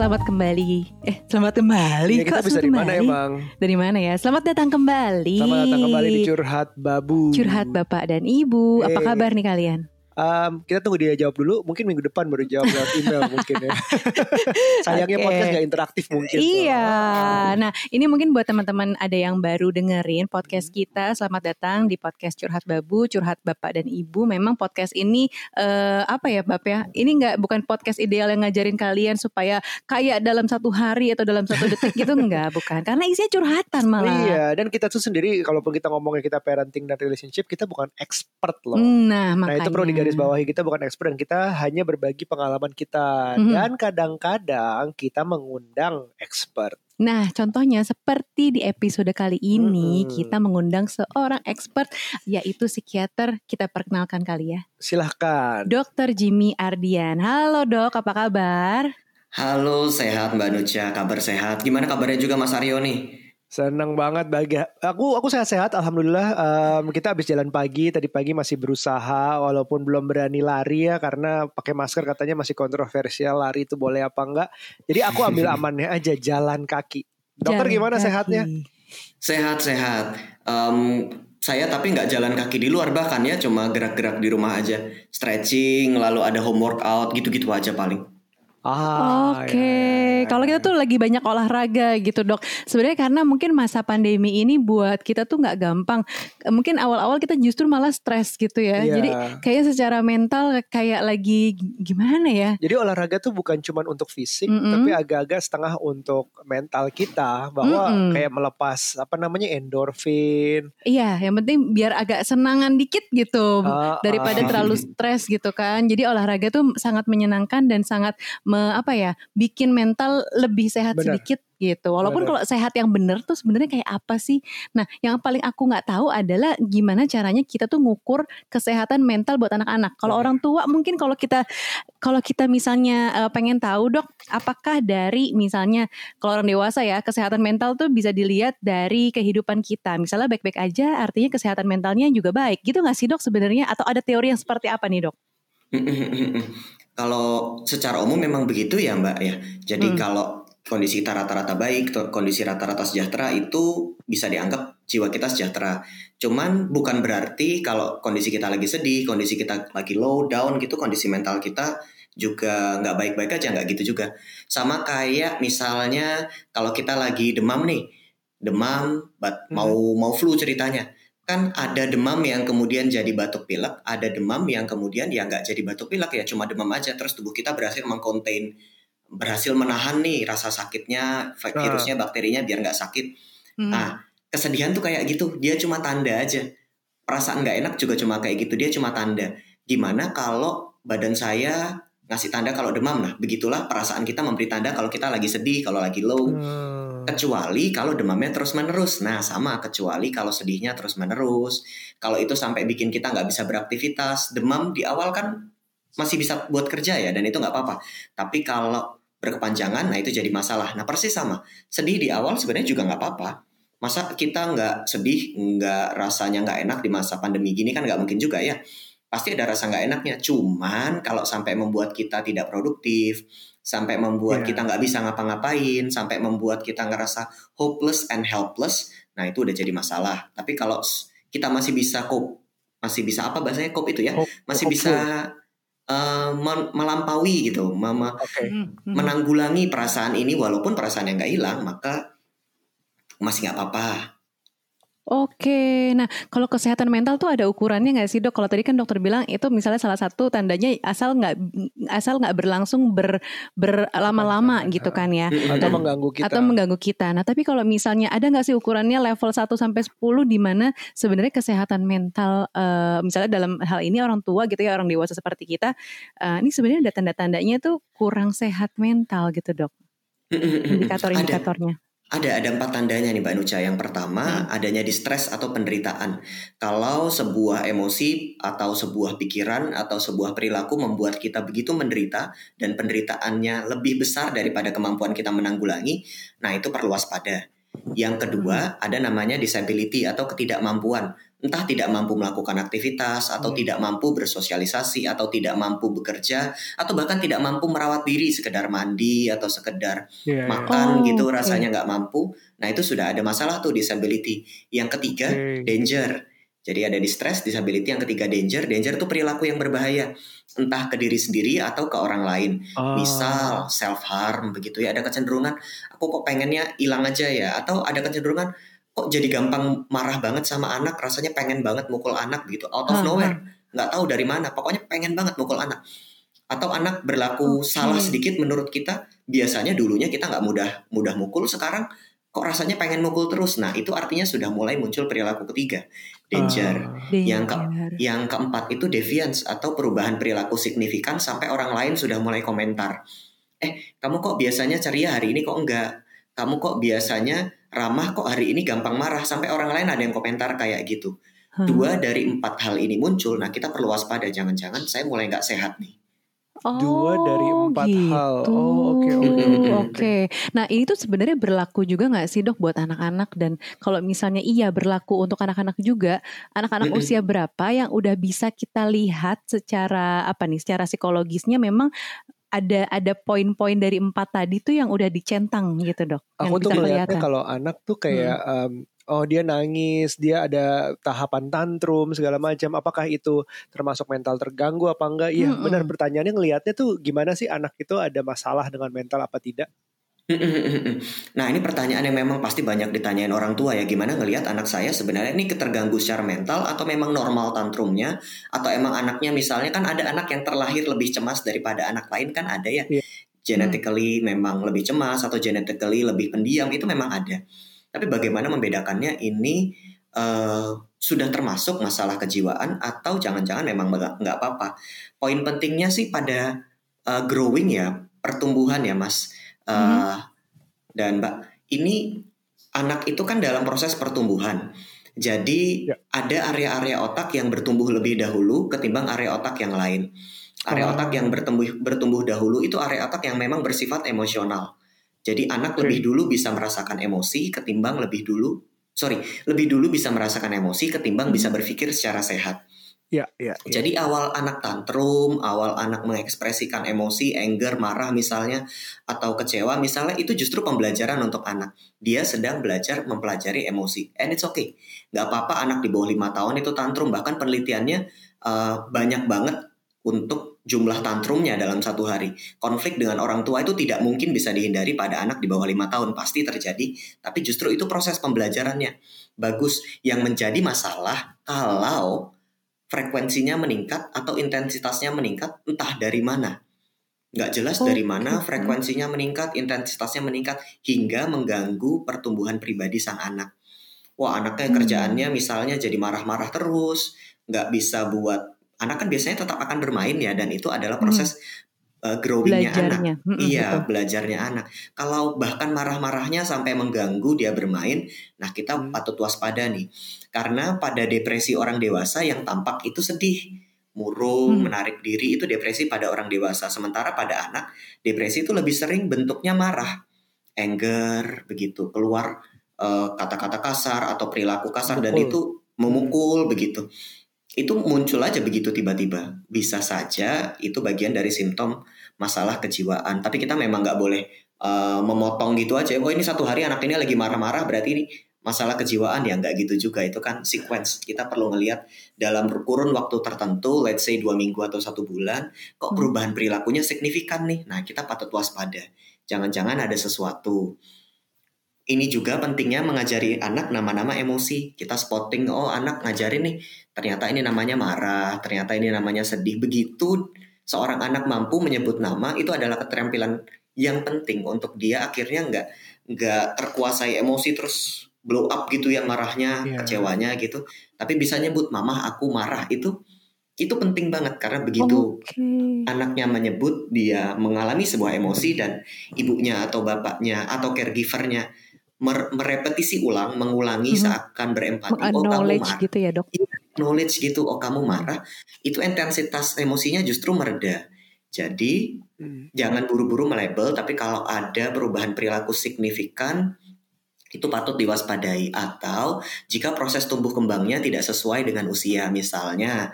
selamat kembali. Eh, selamat kembali. Ya, kita Kok bisa dari mana emang? Dari mana ya? Selamat datang kembali. Selamat datang kembali di Curhat Babu. Curhat Bapak dan Ibu. Apa Eh. kabar nih kalian? Em, kita tunggu dia jawab dulu. Mungkin minggu depan baru jawab lewat email mungkin ya. Sayangnya Oke. podcast gak interaktif mungkin. Iya. soalnya. Nah, ini mungkin buat teman-teman ada yang baru dengerin podcast Hmm. kita. Selamat datang di podcast Curhat Babu, Curhat Bapak dan Ibu. Memang podcast ini eh, apa ya, Bab ya? Ini nggak bukan podcast ideal yang ngajarin kalian supaya kayak dalam satu hari atau dalam satu detik gitu enggak, bukan. Karena isinya curhatan malah. Iya, dan kita tuh sendiri kalaupun kita ngomongin kita parenting dan relationship, kita bukan expert loh. Nah, Nah makanya. itu perlu digarisbawahi kita bukan expert dan kita hanya berbagi pengalaman kita Mhm. dan kadang-kadang kita mengundang expert. Nah, contohnya seperti di episode kali ini Mm-mm. kita mengundang seorang expert yaitu psikiater. Kita perkenalkan kali ya. Silahkan. Dr. Jimmy Ardian. Halo dok, apa kabar? Halo, sehat Mbak Nucha, kabar sehat. Gimana kabarnya juga Mas Aryo nih? Senang banget bagi aku aku sehat-sehat alhamdulillah Em, kita habis jalan pagi tadi pagi masih berusaha walaupun belum berani lari ya karena pakai masker katanya masih kontroversial lari itu boleh apa enggak jadi aku ambil amannya aja jalan kaki dokter Jalan gimana kaki. sehatnya Sehat-sehat. Em, saya tapi nggak jalan kaki di luar bahkan ya, cuma gerak-gerak di rumah aja. Stretching, lalu ada home workout, gitu-gitu aja paling. Ah Oke, ya, ya, kalau ya. kita tuh lagi banyak olahraga gitu dok. Sebenarnya karena mungkin masa pandemi ini buat kita tuh nggak gampang. Mungkin awal-awal kita justru malah stres gitu ya. Iya. Jadi kayaknya secara mental kayak lagi gimana ya? jadi olahraga tuh bukan cuma untuk fisik Mm-mm. tapi agak-agak setengah untuk mental kita bahwa Mm-mm. kayak melepas apa namanya endorfin Iya, yang penting biar agak senangan dikit gitu. Ah, daripada ah. terlalu stres gitu kan. Jadi olahraga tuh sangat menyenangkan dan sangat me, apa ya, bikin mental lebih sehat Benar. sedikit gitu. Walaupun kalau sehat yang bener tuh sebenarnya kayak apa sih? Nah, yang paling aku nggak tahu adalah gimana caranya kita tuh ngukur kesehatan mental buat anak-anak. Kalau orang tua mungkin kalau kita kalau kita misalnya eh, pengen tahu dok, apakah dari misalnya kalau orang dewasa ya kesehatan mental tuh bisa dilihat dari kehidupan kita. Misalnya baik-baik aja, artinya kesehatan mentalnya juga baik. Gitu nggak sih dok sebenarnya? Atau ada teori yang seperti apa nih dok? Kalau secara umum memang begitu ya Mbak ya. Jadi Hmm. kalau kondisi kita rata-rata baik, kondisi rata-rata sejahtera itu bisa dianggap jiwa kita sejahtera. Cuman bukan berarti kalau kondisi kita lagi sedih, kondisi kita lagi low down gitu, kondisi mental kita juga nggak baik-baik aja nggak gitu juga. Sama kayak misalnya kalau kita lagi demam nih, demam, but Hmm. mau mau flu ceritanya. Kan ada demam yang kemudian jadi batuk pilek, ada demam yang kemudian ya nggak jadi batuk pilek ya cuma demam aja terus tubuh kita berhasil mengcontain berhasil menahan nih rasa sakitnya vi- virusnya bakterinya biar nggak sakit. Hmm. Ah, kesedihan tuh kayak gitu, dia cuma tanda aja. Perasaan nggak enak juga cuma kayak gitu, dia cuma tanda. Gimana kalau badan saya ngasih tanda kalau demam? Nah, begitulah perasaan kita memberi tanda kalau kita lagi sedih, kalau lagi low. Hmm. Kecuali kalau demamnya terus menerus. Nah, sama kecuali kalau sedihnya terus menerus. Kalau itu sampai bikin kita nggak bisa beraktivitas, demam di awal kan masih bisa buat kerja ya, dan itu nggak apa-apa. Tapi kalau berkepanjangan, nah itu jadi masalah. Nah, persis sama. Sedih di awal sebenarnya juga nggak apa-apa. Masa kita nggak sedih, nggak rasanya nggak enak di masa pandemi gini kan nggak mungkin juga ya. Pasti ada rasa nggak enaknya. Cuman kalau sampai membuat kita tidak produktif, sampai membuat Iya. kita nggak bisa ngapa-ngapain, sampai membuat kita ngerasa hopeless and helpless, nah itu udah jadi masalah. Tapi kalau kita masih bisa cope, masih bisa apa bahasanya cope itu ya, Hope- masih hopeful. bisa eh, men- melampaui gitu, mem- Oke. Hmm, hmm. menanggulangi perasaan ini walaupun perasaan yang nggak hilang, maka masih nggak apa-apa. Oke, nah kalau kesehatan mental tuh ada ukurannya nggak sih dok? Kalau tadi kan dokter bilang itu misalnya salah satu tandanya asal nggak asal nggak berlangsung ber berlama-lama gitu kan ya, atau Dan- mengganggu kita atau mengganggu kita. Nah tapi kalau misalnya ada nggak sih ukurannya level 1 sampai 10 di mana sebenarnya kesehatan mental, eh, misalnya dalam hal ini orang tua gitu ya orang dewasa seperti kita, eh, ini sebenarnya ada tanda-tandanya tuh kurang sehat mental gitu dok, indikator-indikatornya. Ada, ada empat tandanya nih Mbak Nucha. Yang pertama, adanya distress atau penderitaan. Kalau sebuah emosi atau sebuah pikiran atau sebuah perilaku membuat kita begitu menderita dan penderitaannya lebih besar daripada kemampuan kita menanggulangi, nah itu perlu waspada. Yang kedua, ada namanya disability atau ketidakmampuan. Entah tidak mampu melakukan aktivitas atau Hmm. tidak mampu bersosialisasi atau tidak mampu bekerja atau bahkan tidak mampu merawat diri sekedar mandi atau sekedar Iya, iya. makan Oh, gitu rasanya nggak mampu. Nah itu sudah ada masalah tuh disability. Yang ketiga Oke. danger. Jadi ada distress, disability. Yang ketiga danger. Danger itu perilaku yang berbahaya, entah ke diri sendiri atau ke orang lain. Ah. Misal self harm begitu ya. Ada kecenderungan aku kok pengennya hilang aja ya. Atau ada kecenderungan kok jadi gampang marah banget sama anak. Rasanya pengen banget mukul anak begitu. Out of Hah, nowhere. Nggak tahu dari mana. Pokoknya pengen banget mukul anak. Atau anak berlaku Oke. salah sedikit menurut kita. Biasanya dulunya kita nggak mudah mudah mukul. Sekarang kok rasanya pengen mukul terus. Nah itu artinya sudah mulai muncul perilaku ketiga. Danger. Ah. Yang ke-. Yang keempat itu deviance atau perubahan perilaku signifikan sampai orang lain sudah mulai komentar. Eh, kamu kok biasanya ceria hari ini kok enggak? Kamu kok biasanya ramah kok hari ini gampang marah sampai orang lain ada yang komentar kayak gitu. Hah. Dua dari empat hal ini muncul, nah kita perlu waspada jangan-jangan saya mulai nggak sehat nih. Dua dari Oh, empat hal. gitu. Oh, oke, oke, oke, Oke. Nah ini tuh sebenarnya berlaku juga nggak sih dok buat anak-anak dan kalau misalnya iya berlaku untuk anak-anak juga, anak-anak usia berapa yang udah bisa kita lihat secara apa nih, secara psikologisnya memang ada ada poin-poin dari empat tadi tuh yang udah dicentang gitu dok, yang Aku tuh melihatnya kalau anak tuh kayak em, oh dia nangis, dia ada tahapan tantrum segala macam. Apakah itu termasuk mental terganggu apa enggak? Iya, Mm-mm. benar pertanyaannya ngelihatnya tuh gimana sih anak itu ada masalah dengan mental apa tidak? Nah ini pertanyaan yang memang pasti banyak ditanyain orang tua ya. Gimana ngelihat anak saya sebenarnya ini keterganggu secara mental atau memang normal tantrumnya? Atau emang anaknya misalnya kan ada anak yang terlahir lebih cemas daripada anak lain kan ada ya? Iya. genetically memang lebih cemas atau genetically lebih pendiam itu memang ada. Tapi bagaimana membedakannya ini eh, sudah termasuk masalah kejiwaan atau jangan-jangan memang nggak apa-apa? Poin pentingnya sih pada eh, growing ya pertumbuhan ya mas Mhm. dan Mbak, ini anak itu kan dalam proses pertumbuhan. Jadi Ya. ada area-area otak yang bertumbuh lebih dahulu ketimbang area otak yang lain. Area Oh. otak yang bertumbuh bertumbuh dahulu itu area otak yang memang bersifat emosional. Jadi anak Oke. lebih dulu bisa merasakan emosi ketimbang lebih dulu sorry lebih dulu bisa merasakan emosi ketimbang Hmm. bisa berpikir secara sehat. Ya, ya. ya. Jadi awal anak tantrum, awal anak mengekspresikan emosi, anger, marah misalnya, atau kecewa misalnya, itu justru pembelajaran untuk anak. Dia sedang belajar mempelajari emosi. And it's okay. Gak apa-apa anak di bawah lima tahun itu tantrum. Bahkan penelitiannya eh, banyak banget untuk jumlah tantrumnya dalam satu hari. Konflik dengan orang tua itu tidak mungkin bisa dihindari pada anak di bawah lima tahun. Pasti terjadi. Tapi justru itu proses pembelajarannya. Bagus. Yang menjadi masalah kalau frekuensinya meningkat atau intensitasnya meningkat entah dari mana. Nggak jelas Oh, dari mana gitu. frekuensinya meningkat, intensitasnya meningkat hingga mengganggu pertumbuhan pribadi sang anak. Wah anaknya Hmm. kerjaannya misalnya jadi marah-marah terus, nggak bisa buat anak kan biasanya tetap akan bermain ya dan itu adalah proses uh, growingnya anak. Belajarnya. Mm-mm, Iya, betul. belajarnya anak. Kalau bahkan marah-marahnya sampai mengganggu dia bermain, nah kita Hmm. patut waspada nih. Karena pada depresi orang dewasa yang tampak itu sedih, murung, Hmm. menarik diri itu depresi pada orang dewasa. Sementara pada anak, depresi itu lebih sering bentuknya marah, anger, begitu, keluar eh, kata-kata kasar atau perilaku kasar dan Mukul. itu memukul begitu. Itu muncul aja begitu tiba-tiba. Bisa saja itu bagian dari simptom masalah kejiwaan. Tapi kita memang nggak boleh eh, memotong gitu aja. Oh ini satu hari anak ini lagi marah-marah berarti ini masalah kejiwaan ya nggak gitu juga. Itu kan sequence. Kita perlu ngelihat dalam kurun waktu tertentu, let's say dua minggu atau satu bulan, kok Hmm. perubahan perilakunya signifikan nih. Nah kita patut waspada. Jangan-jangan ada sesuatu. Ini juga pentingnya mengajari anak nama-nama emosi. Kita spotting, oh anak ngajarin nih, ternyata ini namanya marah, ternyata ini namanya sedih. Begitu seorang anak mampu menyebut nama, itu adalah keterampilan yang penting untuk dia akhirnya nggak nggak terkuasai emosi terus blow up gitu ya marahnya, Iya. kecewanya gitu. Tapi bisa nyebut mama aku marah itu itu penting banget karena begitu Oke. anaknya menyebut dia mengalami sebuah emosi dan ibunya atau bapaknya atau caregivernya merepetisi ulang, mengulangi Mhm. seakan berempati. Oh kamu marah. gitu ya dok. Knowledge gitu. Oh kamu marah. Itu intensitas emosinya justru mereda. Jadi Hmm. jangan buru-buru melabel. Tapi kalau ada perubahan perilaku signifikan, itu patut diwaspadai atau jika proses tumbuh kembangnya tidak sesuai dengan usia misalnya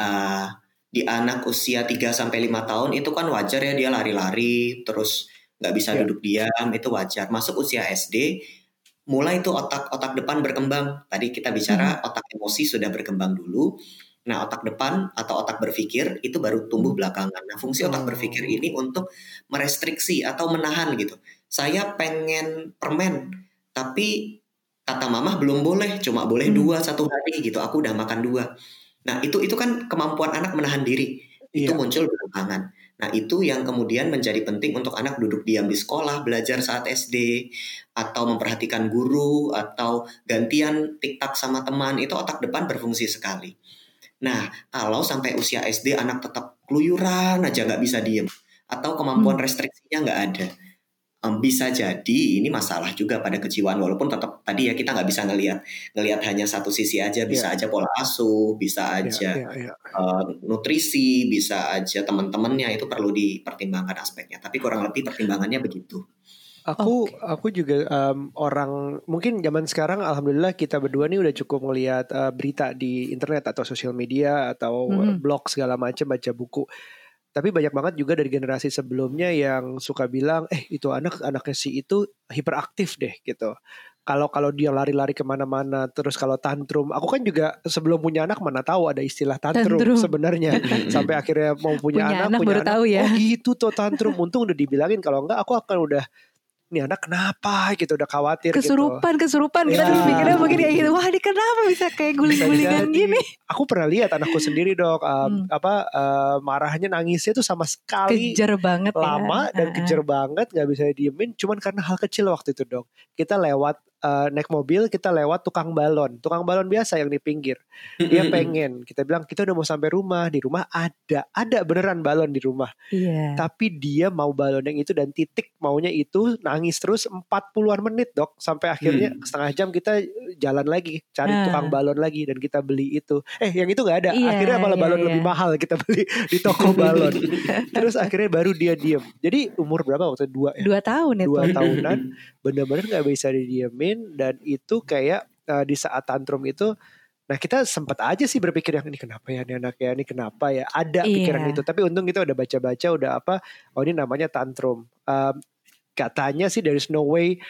uh, di anak usia 3 sampai 5 tahun itu kan wajar ya dia lari-lari terus nggak bisa yeah. duduk diam itu wajar. Masuk usia SD mulai itu otak otak depan berkembang. Tadi kita bicara hmm. otak emosi sudah berkembang dulu. Nah otak depan atau otak berpikir itu baru tumbuh hmm. belakangan. Nah fungsi otak berpikir ini untuk merestriksi atau menahan gitu. Saya pengen permen tapi kata mama belum boleh. Cuma boleh hmm. dua satu hari gitu. Aku udah makan dua. Nah itu itu kan kemampuan anak menahan diri. Itu iya. muncul belakangan nah itu yang kemudian menjadi penting untuk anak duduk diam di sekolah belajar saat SD atau memperhatikan guru atau gantian tiktok sama teman itu otak depan berfungsi sekali nah kalau sampai usia SD anak tetap keluyuran aja nggak bisa diem atau kemampuan hmm. restriksinya nggak ada um, bisa jadi ini masalah juga pada kejiwaan walaupun tetap tadi ya kita nggak bisa ngelihat ngelihat hanya satu sisi aja bisa yeah. aja pola asuh bisa iya, aja yeah, yeah, yeah. Uh, nutrisi bisa aja teman-temannya itu perlu dipertimbangkan aspeknya tapi kurang lebih pertimbangannya begitu Aku okay. aku juga um, orang mungkin zaman sekarang alhamdulillah kita berdua nih udah cukup ngelihat uh, berita di internet atau sosial media atau hmm. blog segala macam baca buku tapi banyak banget juga dari generasi sebelumnya yang suka bilang eh itu anak anaknya si itu hiperaktif deh gitu. Kalau kalau dia lari-lari ke mana-mana terus kalau tantrum aku kan juga sebelum punya anak mana tahu ada istilah tantrum, tantrum. sebenarnya. Sampai akhirnya mau punya, punya anak, anak punya baru anak, tahu ya. oh gitu tuh tantrum. Untung udah dibilangin kalau enggak aku akan udah nih anak kenapa gitu udah khawatir kesurupan gitu. kesurupan kita ya. mikirnya begini kayak gitu wah ini kenapa bisa kayak guling-gulingan gini aku pernah lihat anakku sendiri dok um, hmm. apa uh, marahnya nangisnya tuh sama sekali kejar banget ya. lama ya. dan kejar banget nggak bisa diemin cuman karena hal kecil waktu itu dok kita lewat uh, naik mobil kita lewat tukang balon. Tukang balon biasa yang di pinggir. Dia pengen. Kita bilang kita udah mau sampai rumah. Di rumah ada. Ada beneran balon di rumah. Yeah. tapi dia mau balon yang itu dan titik maunya itu nangis terus 40-an menit dok. Sampai akhirnya hmm. setengah jam kita jalan lagi cari uh. tukang balon lagi dan kita beli itu. Eh yang itu nggak ada. Yeah, akhirnya malah yeah, balon yeah. lebih mahal kita beli di toko balon. Terus akhirnya baru dia diem. Jadi umur berapa waktu dua ya? Dua tahun itu dua tahunan. Bener-bener nggak bisa didiemin dan itu kayak uh, di saat tantrum itu Nah kita sempat aja sih berpikir yang ini kenapa ya ini anak ya ini kenapa ya? Ada iya. pikiran itu tapi untung kita udah baca-baca udah apa oh ini namanya tantrum. Um, katanya sih there is no way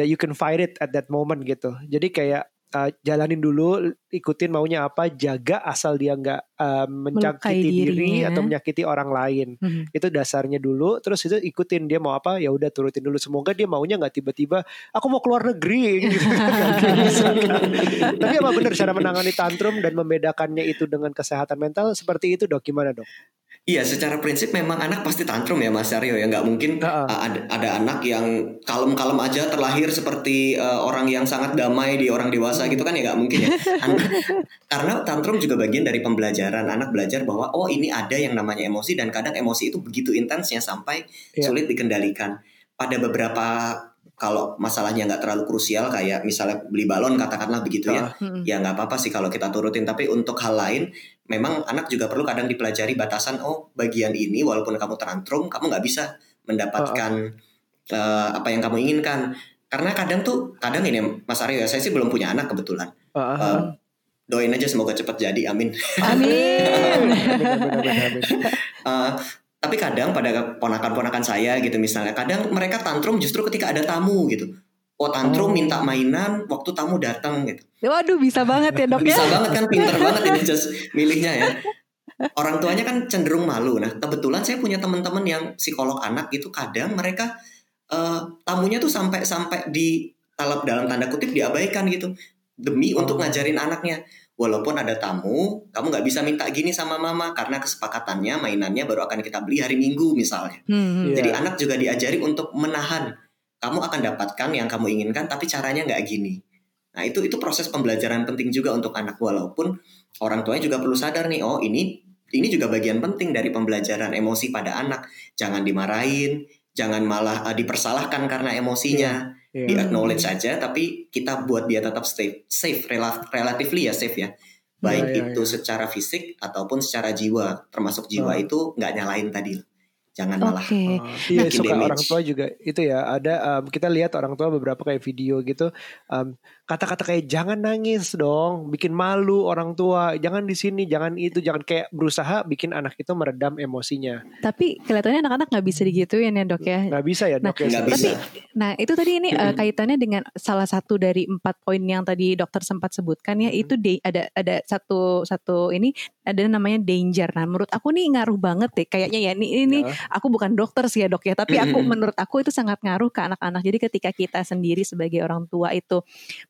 that you can fight it at that moment gitu. Jadi kayak uh, jalanin dulu ikutin maunya apa jaga asal dia nggak uh, mencangkiti diri atau menyakiti orang lain. Hmm. itu dasarnya dulu terus itu ikutin dia mau apa ya udah turutin dulu. Semoga dia maunya nggak tiba-tiba aku mau keluar negeri. Gitu. Tapi apa benar cara menangani tantrum dan membedakannya itu dengan kesehatan mental? Seperti itu dok. Gimana dok? Iya, secara prinsip memang anak pasti tantrum ya Mas Aryo ya. Nggak mungkin uh, ada, ada anak yang kalem-kalem aja terlahir seperti uh, orang yang sangat damai di orang dewasa gitu kan ya nggak mungkin ya. Anak, karena tantrum juga bagian dari pembelajaran anak belajar bahwa oh ini ada yang namanya emosi dan kadang emosi itu begitu intensnya sampai yeah. sulit dikendalikan. Pada beberapa kalau masalahnya nggak terlalu krusial kayak misalnya beli balon katakanlah begitu ya, uh, ya nggak apa-apa sih kalau kita turutin. Tapi untuk hal lain memang anak juga perlu kadang dipelajari batasan oh bagian ini walaupun kamu tantrum kamu nggak bisa mendapatkan uh, uh, apa yang kamu inginkan karena kadang tuh kadang ini Mas Aryo ya saya sih belum punya anak kebetulan uh, uh, uh, doain aja semoga cepat jadi amin amin, uh, tapi kadang pada ponakan-ponakan saya gitu misalnya kadang mereka tantrum justru ketika ada tamu gitu oh tantrum oh. minta mainan waktu tamu datang gitu. Waduh bisa banget ya dok Bisa ya? banget kan pinter banget ini just milihnya ya. Orang tuanya kan cenderung malu. Nah kebetulan saya punya teman-teman yang psikolog anak gitu kadang mereka uh, tamunya tuh sampai sampai di talap dalam tanda kutip diabaikan gitu demi oh. untuk ngajarin anaknya. Walaupun ada tamu, kamu nggak bisa minta gini sama mama karena kesepakatannya mainannya baru akan kita beli hari Minggu misalnya. Hmm, Jadi yeah. anak juga diajari untuk menahan kamu akan dapatkan yang kamu inginkan tapi caranya nggak gini nah itu itu proses pembelajaran penting juga untuk anak walaupun orang tuanya juga perlu sadar nih oh ini ini juga bagian penting dari pembelajaran emosi pada anak jangan dimarahin jangan malah uh, dipersalahkan karena emosinya yeah, yeah. di acknowledge saja tapi kita buat dia tetap safe safe relatively ya safe ya baik yeah, yeah, itu yeah. secara fisik ataupun secara jiwa termasuk jiwa oh. itu nggak nyalain tadi jangan malah Oke. Oh, iya bikin suka damage. orang tua juga itu ya ada um, kita lihat orang tua beberapa kayak video gitu um, kata-kata kayak jangan nangis dong bikin malu orang tua jangan di sini jangan itu jangan kayak berusaha bikin anak itu meredam emosinya Tapi kelihatannya anak-anak nggak bisa digituin ya dok ya. nggak bisa ya Nah, dok ya nggak sebenarnya? bisa. Nah itu tadi ini eh, kaitannya dengan salah satu dari empat poin yang tadi dokter sempat sebutkan ya Hmm. itu da- ada ada satu satu ini ada namanya danger. Nah menurut aku nih ngaruh banget deh kayaknya ya ini ini Ya. aku bukan dokter sih ya dok ya tapi aku menurut aku itu sangat ngaruh ke anak-anak. Jadi ketika kita sendiri sebagai orang tua itu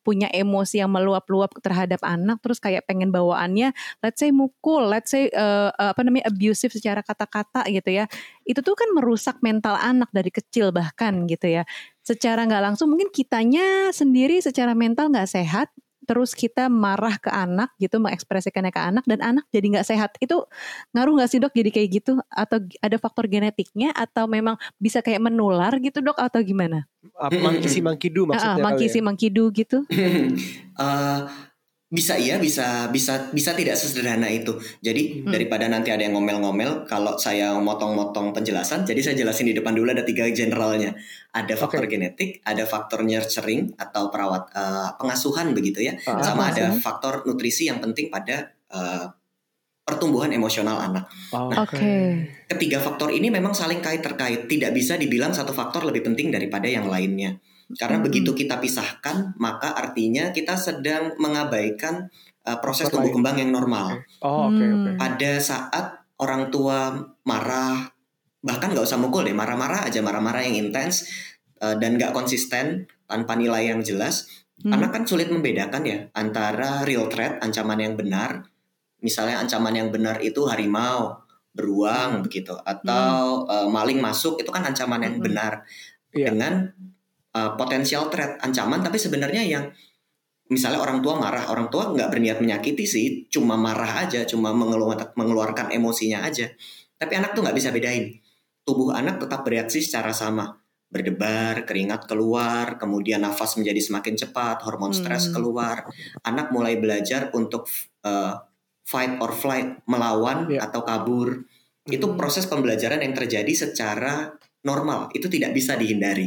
punya emosi yang meluap-luap terhadap anak terus kayak pengen bawaannya let's say mukul, let's say eh, apa namanya abusive secara kata-kata gitu ya. Itu tuh kan merusak mental anak dari kecil bahkan gitu ya. Secara nggak langsung mungkin kitanya sendiri secara mental nggak sehat terus kita marah ke anak gitu mengekspresikannya ke anak dan anak jadi nggak sehat. Itu ngaruh nggak sih dok jadi kayak gitu? Atau ada faktor genetiknya? Atau memang bisa kayak menular gitu dok? Atau gimana? Apa, monkey see monkey do Ah, maksudnya monkey kali see monkey do gitu? Eh, bisa iya bisa bisa bisa tidak sesederhana itu jadi Hmm. daripada nanti ada yang ngomel-ngomel kalau saya motong-motong penjelasan jadi saya jelasin di depan dulu ada tiga generalnya ada faktor Oke. genetik ada faktor nurturing atau perawat eh, pengasuhan begitu ya Ah, sama ada pengasuhan. faktor nutrisi yang penting pada eh, pertumbuhan emosional anak Oh, Oke. ketiga faktor ini memang saling kait terkait tidak bisa dibilang satu faktor lebih penting daripada yang lainnya karena Hmm. begitu kita pisahkan maka artinya kita sedang mengabaikan uh, proses tumbuh kembang yang normal Oh, oke oke. Hmm. pada saat orang tua marah bahkan nggak usah mukul deh marah-marah aja marah-marah yang intens uh, dan nggak konsisten tanpa nilai yang jelas Hmm. anak kan sulit membedakan ya antara real threat ancaman yang benar misalnya ancaman yang benar itu harimau beruang begitu atau uh, maling masuk itu kan ancaman yang Hmm. benar Iya. dengan uh, potensial threat ancaman tapi sebenarnya yang misalnya orang tua marah orang tua nggak berniat menyakiti sih cuma marah aja cuma mengeluar- mengeluarkan emosinya aja. Tapi anak tuh nggak bisa bedain. Tubuh anak tetap bereaksi secara sama. Berdebar keringat keluar kemudian nafas menjadi semakin cepat hormon stres Hmm. keluar. Anak mulai belajar untuk uh, fight or flight melawan Iya. atau kabur. Itu Hmm. proses pembelajaran yang terjadi secara normal. Itu tidak bisa dihindari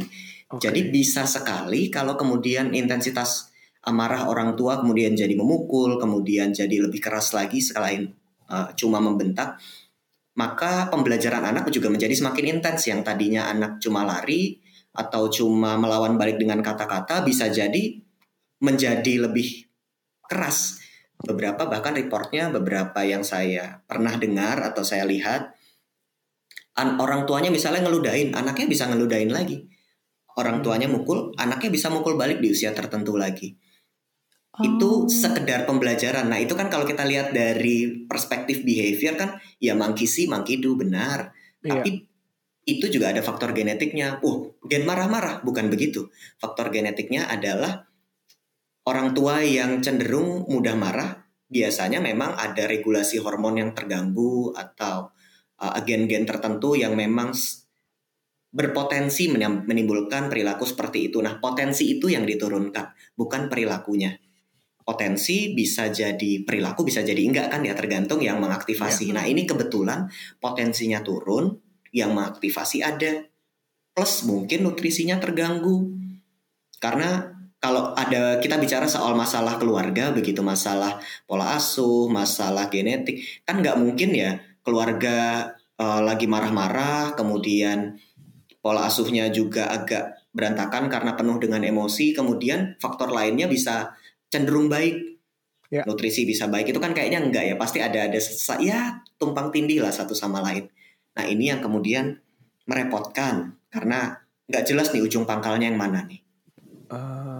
Jadi bisa sekali kalau kemudian intensitas amarah orang tua kemudian jadi memukul, kemudian jadi lebih keras lagi selain uh, cuma membentak, maka pembelajaran anak juga menjadi semakin intens yang tadinya anak cuma lari atau cuma melawan balik dengan kata-kata bisa jadi menjadi lebih keras. Beberapa bahkan reportnya beberapa yang saya pernah dengar atau saya lihat an- orang tuanya misalnya ngeludain, anaknya bisa ngeludain lagi. Orang tuanya mukul, anaknya bisa mukul balik di usia tertentu lagi. Itu Oh. sekedar pembelajaran. Nah, itu kan kalau kita lihat dari perspektif behavior kan ya monkey see, monkey do benar. Iya. Tapi itu juga ada faktor genetiknya. Oh, gen marah-marah bukan begitu. Faktor genetiknya adalah orang tua yang cenderung mudah marah biasanya memang ada regulasi hormon yang terganggu atau uh, gen-gen tertentu yang memang berpotensi menimbulkan perilaku seperti itu. Nah, potensi itu yang diturunkan, bukan perilakunya. Potensi bisa jadi perilaku, bisa jadi enggak kan ya tergantung yang mengaktifasi. Nah, ini kebetulan potensinya turun, yang mengaktifasi ada. Plus mungkin nutrisinya terganggu. Karena kalau ada kita bicara soal masalah keluarga begitu masalah pola asuh, masalah genetik, kan nggak mungkin ya keluarga eh, lagi marah-marah, kemudian pola asuhnya juga agak berantakan karena penuh dengan emosi, kemudian faktor lainnya bisa cenderung baik. Ya. Nutrisi bisa baik itu kan kayaknya enggak ya, pasti ada ada ya tumpang tindih lah satu sama lain. Nah, ini yang kemudian merepotkan karena nggak jelas nih ujung pangkalnya yang mana nih. Ah,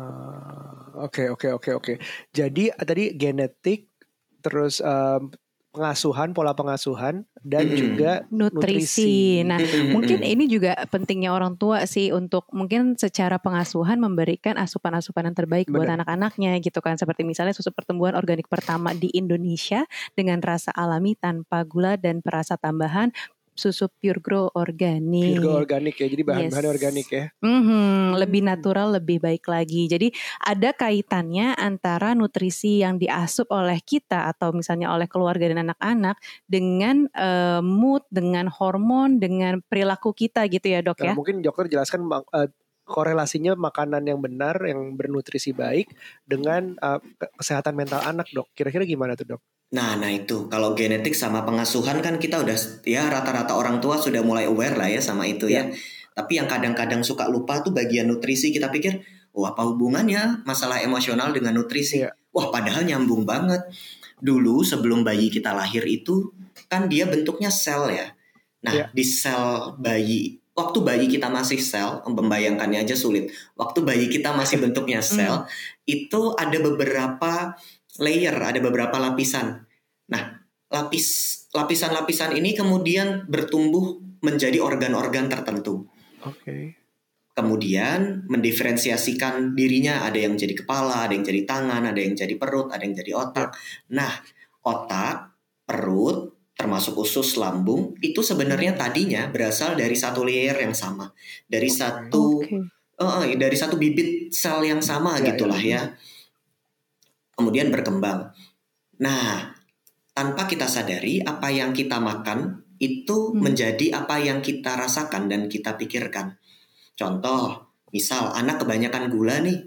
Oke oke oke oke. Jadi tadi genetik, terus em, pengasuhan, pola pengasuhan, dan Mm-mm. juga nutrisi. nutrisi. Nah, mungkin ini juga pentingnya orang tua sih untuk mungkin secara pengasuhan memberikan asupan-asupan yang terbaik buat Benar. anak-anaknya gitu kan. Seperti misalnya susu pertumbuhan organik pertama di Indonesia dengan rasa alami tanpa gula dan perasa tambahan susu pure grow organik. Pure grow organik ya, jadi bahan-bahan Yes. organik ya. Mhm, lebih natural, lebih baik lagi. Jadi ada kaitannya antara nutrisi yang diasup oleh kita atau misalnya oleh keluarga dan anak-anak dengan eh, mood, dengan hormon, dengan perilaku kita gitu ya dok Nah, ya. mungkin dokter jelaskan eh, korelasinya makanan yang benar, yang bernutrisi baik dengan ke- kesehatan mental anak dok. Kira-kira gimana tuh dok? Nah, nah itu kalau genetik sama pengasuhan kan kita udah ya rata-rata orang tua sudah mulai aware lah ya sama itu ya. Tapi yang kadang-kadang suka lupa tuh bagian nutrisi kita pikir, wah apa hubungannya masalah emosional dengan nutrisi? Iya. Wah padahal nyambung banget. Dulu sebelum bayi kita lahir itu kan dia bentuknya sel ya. Nah Iya. di sel bayi, waktu bayi kita masih sel, membayangkannya aja sulit. Waktu bayi kita masih bentuknya sel, itu ada beberapa layer, ada beberapa lapisan. Nah, lapis lapisan-lapisan ini kemudian bertumbuh menjadi organ-organ tertentu. Oke. Kemudian mendiferensiasikan dirinya, ada yang jadi kepala, ada yang jadi tangan, ada yang jadi perut, ada yang jadi otak. Nah, otak, perut, termasuk usus lambung itu sebenarnya tadinya berasal dari satu layer yang sama, dari satu Oke. Eh, dari satu bibit sel yang sama Ya, gitulah ya. ya. Kemudian berkembang. Nah, tanpa kita sadari apa yang kita makan itu Hmm. menjadi apa yang kita rasakan dan kita pikirkan. Contoh, misal anak kebanyakan gula nih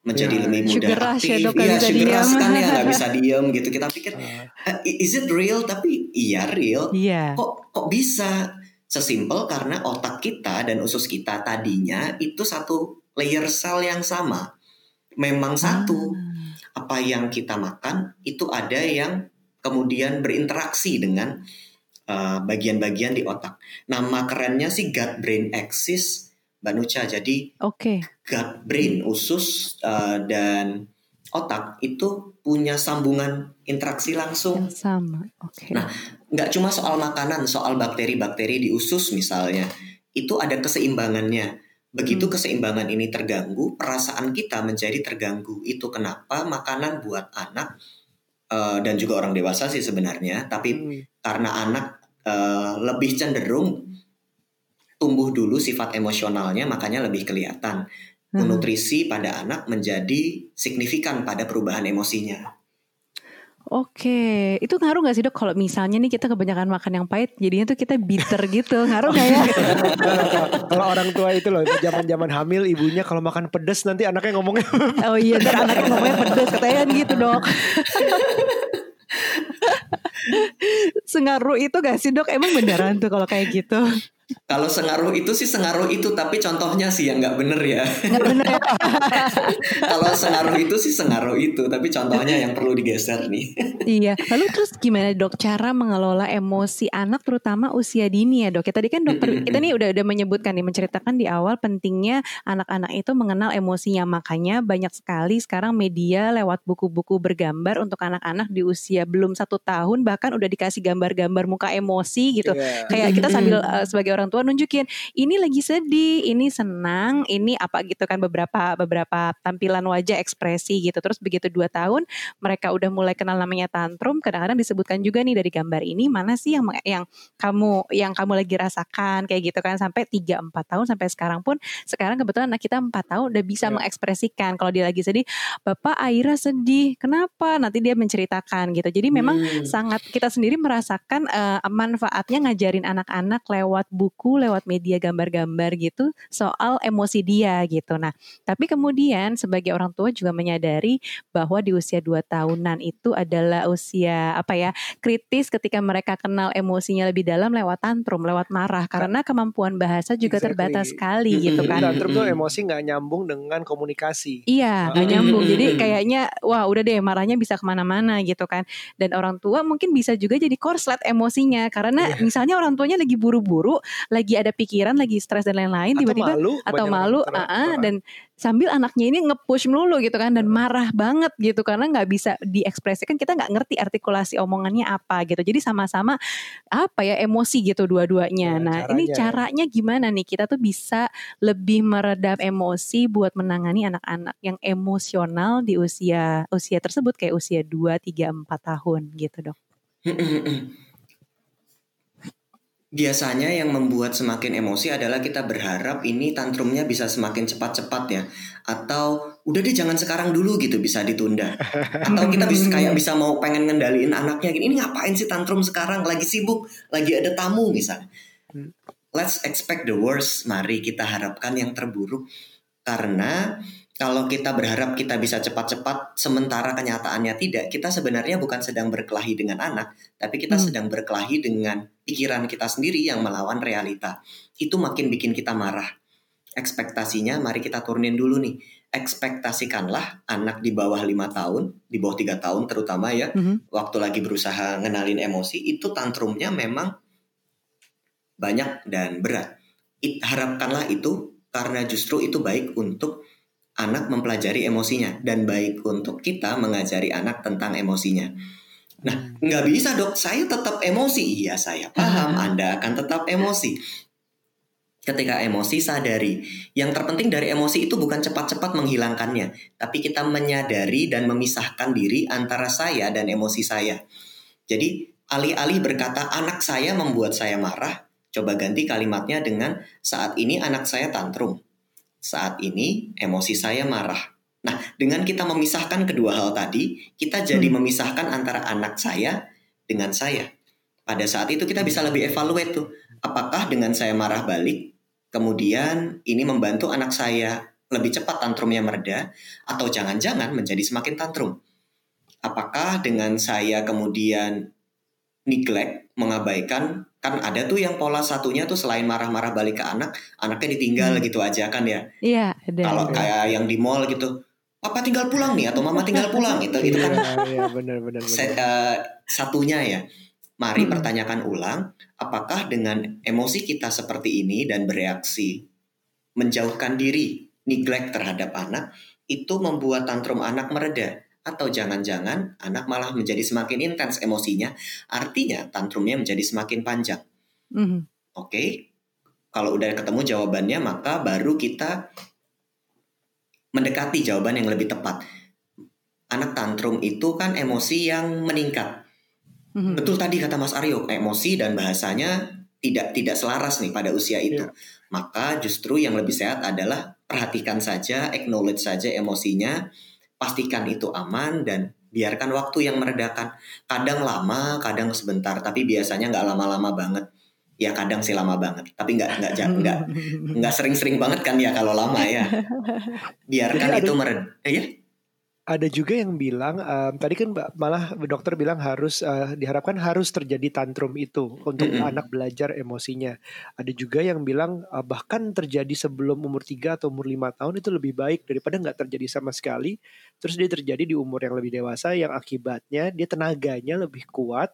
menjadi Ya. lebih mudah Sugar ya, aktif, Iya, sugar rush diam. kan ya nggak bisa diem gitu. Kita pikir, "Eh, is it real? Tapi iya real Iya. kok kok bisa sesimpel karena otak kita dan usus kita tadinya itu satu layer sel yang sama memang satu Ah. Apa yang kita makan itu ada yang kemudian berinteraksi dengan uh, bagian-bagian di otak nama kerennya sih gut brain axis Mbak Nucha jadi Oke. gut brain usus uh, dan otak itu punya sambungan interaksi langsung Yang sama. Oke. Nah, nggak cuma soal makanan, soal bakteri-bakteri di usus misalnya, itu ada keseimbangannya. Begitu Hmm. keseimbangan ini terganggu, perasaan kita menjadi terganggu. Itu kenapa makanan buat anak eh, dan juga orang dewasa sih sebenarnya, tapi hmm. karena anak eh, lebih cenderung tumbuh dulu sifat emosionalnya, makanya lebih kelihatan. Hmm. Nutrisi pada anak menjadi signifikan pada perubahan emosinya. Oke, itu ngaruh gak sih dok kalau misalnya nih kita kebanyakan makan yang pahit, jadinya tuh kita bitter gitu, ngaruh gak ya? kalau orang tua itu loh, zaman-zaman hamil ibunya kalau makan pedas nanti anaknya ngomongnya Oh iya, ntar anaknya ngomongnya pedes, katanya kan gitu dok. Sengaruh itu gak sih dok? Emang beneran tuh kalau kayak gitu? Kalau sengaruh itu sih sengaruh itu, tapi contohnya sih yang nggak bener ya. Nggak bener ya? Kalau sengaruh itu sih sengaruh itu, tapi contohnya yang perlu digeser nih. iya. Lalu terus gimana dok cara mengelola emosi anak terutama usia dini ya dok? Ya, tadi kan dokter kita nih udah udah menyebutkan nih menceritakan di awal pentingnya anak-anak itu mengenal emosinya. Makanya banyak sekali sekarang media lewat buku-buku bergambar untuk anak-anak di usia belum satu tahun bahkan udah dikasih gambar-gambar muka emosi gitu. Iya. kayak kita sambil uh, sebagai orang tua nunjukin ini lagi sedih, ini senang, ini apa gitu kan beberapa beberapa tampilan wajah ekspresi gitu. Terus begitu dua tahun mereka udah mulai kenal namanya tantrum, kadang-kadang disebutkan juga nih dari gambar ini mana sih yang yang kamu yang kamu lagi rasakan kayak gitu kan sampai 3 4 tahun sampai sekarang pun sekarang kebetulan anak kita 4 tahun udah bisa Ya. mengekspresikan kalau dia lagi sedih, Bapak Aira sedih. Kenapa? Nanti dia menceritakan gitu. Jadi memang Hmm. sangat kita sendiri merasakan eh, manfaatnya ngajarin anak-anak lewat buku, lewat media gambar-gambar gitu soal emosi dia gitu. Nah, tapi kemudian sebagai orang tua juga menyadari bahwa di usia 2 tahunan itu adalah usia apa ya, kritis ketika mereka kenal emosinya lebih dalam lewat tantrum, lewat marah karena kemampuan bahasa juga Exactly. terbatas sekali gitu kan. Tantrum tuh emosi nggak nyambung dengan komunikasi. Iya, nggak Ah. nyambung. Jadi kayaknya, wah udah deh marahnya bisa ke mana-mana gitu kan. Dan orang tua mungkin bisa juga jadi korslet emosinya karena Iya. misalnya orang tuanya lagi buru-buru, lagi ada pikiran, lagi stres dan lain-lain, tiba-tiba atau malu, ah, tua. dan sambil anaknya ini nge-push melulu gitu kan dan marah banget gitu karena nggak bisa diekspresikan kita nggak ngerti artikulasi omongannya apa gitu jadi sama-sama apa ya emosi gitu dua-duanya Ya, nah ini caranya. caranya gimana nih kita tuh bisa lebih meredam emosi buat menangani anak-anak yang emosional di usia usia tersebut kayak usia 2, 3, 4 tahun gitu dok biasanya yang membuat semakin emosi adalah kita berharap ini tantrumnya bisa semakin cepat-cepat ya. Atau udah deh jangan sekarang dulu gitu bisa ditunda. Atau kita bisa kayak bisa mau pengen ngendaliin anaknya gini ini ngapain sih tantrum sekarang? Lagi sibuk lagi ada tamu misalnya. Hmm. let's expect the worst. Mari kita harapkan yang terburuk. Karena kalau kita berharap kita bisa cepat-cepat sementara kenyataannya tidak, kita sebenarnya bukan sedang berkelahi dengan anak, tapi kita hmm. sedang berkelahi dengan pikiran kita sendiri yang melawan realita. Itu makin bikin kita marah. Ekspektasinya mari kita turunin dulu nih. Ekspektasikanlah anak di bawah lima tahun, di bawah tiga tahun terutama ya, hmm. waktu lagi berusaha ngenalin emosi, itu tantrumnya memang banyak dan berat. It, harapkanlah itu karena justru itu baik untuk anak mempelajari emosinya dan baik untuk kita mengajari anak tentang emosinya. Nah, hmm. nggak bisa dok, saya tetap emosi. Iya, saya paham. Anda akan tetap emosi. Ketika emosi sadari, yang terpenting dari emosi itu bukan cepat-cepat menghilangkannya, tapi kita menyadari dan memisahkan diri antara saya dan emosi saya. Jadi, alih-alih berkata anak saya membuat saya marah, coba ganti kalimatnya dengan saat ini anak saya tantrum saat ini emosi saya marah. Nah, dengan kita memisahkan kedua hal tadi, kita jadi hmm. memisahkan antara anak saya dengan saya. Pada saat itu kita bisa lebih evaluate tuh, apakah dengan saya marah balik, kemudian ini membantu anak saya lebih cepat tantrumnya mereda, atau jangan-jangan menjadi semakin tantrum. Apakah dengan saya kemudian neglect, mengabaikan kan ada tuh yang pola satunya tuh selain marah-marah balik ke anak, anaknya ditinggal hmm. gitu aja kan ya. Iya, ada. Kalau kayak yang di mall gitu, papa tinggal pulang nih atau mama tinggal pulang itu itu kan iya, benar, benar, set, uh, satunya ya. Mari hmm. pertanyakan ulang, apakah dengan emosi kita seperti ini dan bereaksi menjauhkan diri, neglect terhadap anak, itu membuat tantrum anak mereda atau jangan-jangan anak malah menjadi semakin intens emosinya, artinya tantrumnya menjadi semakin panjang. Mm-hmm. Oke, okay? kalau udah ketemu jawabannya, maka baru kita mendekati jawaban yang lebih tepat. Anak tantrum itu kan emosi yang meningkat. Mm-hmm. Betul tadi kata Mas Aryo, emosi dan bahasanya tidak tidak selaras nih pada usia itu. Yeah. Maka justru yang lebih sehat adalah perhatikan saja, acknowledge saja emosinya, pastikan itu aman dan biarkan waktu yang meredakan. Kadang lama, kadang sebentar, tapi biasanya nggak lama-lama banget. Ya kadang sih lama banget, tapi nggak nggak nggak nggak sering-sering banget kan ya kalau lama ya. Biarkan itu mered, eh, ya ada juga yang bilang um, tadi kan malah dokter bilang harus uh, diharapkan harus terjadi tantrum itu untuk mm -hmm. anak belajar emosinya. Ada juga yang bilang uh, bahkan terjadi sebelum umur 3 atau umur 5 tahun itu lebih baik daripada nggak terjadi sama sekali. Terus dia terjadi di umur yang lebih dewasa yang akibatnya dia tenaganya lebih kuat.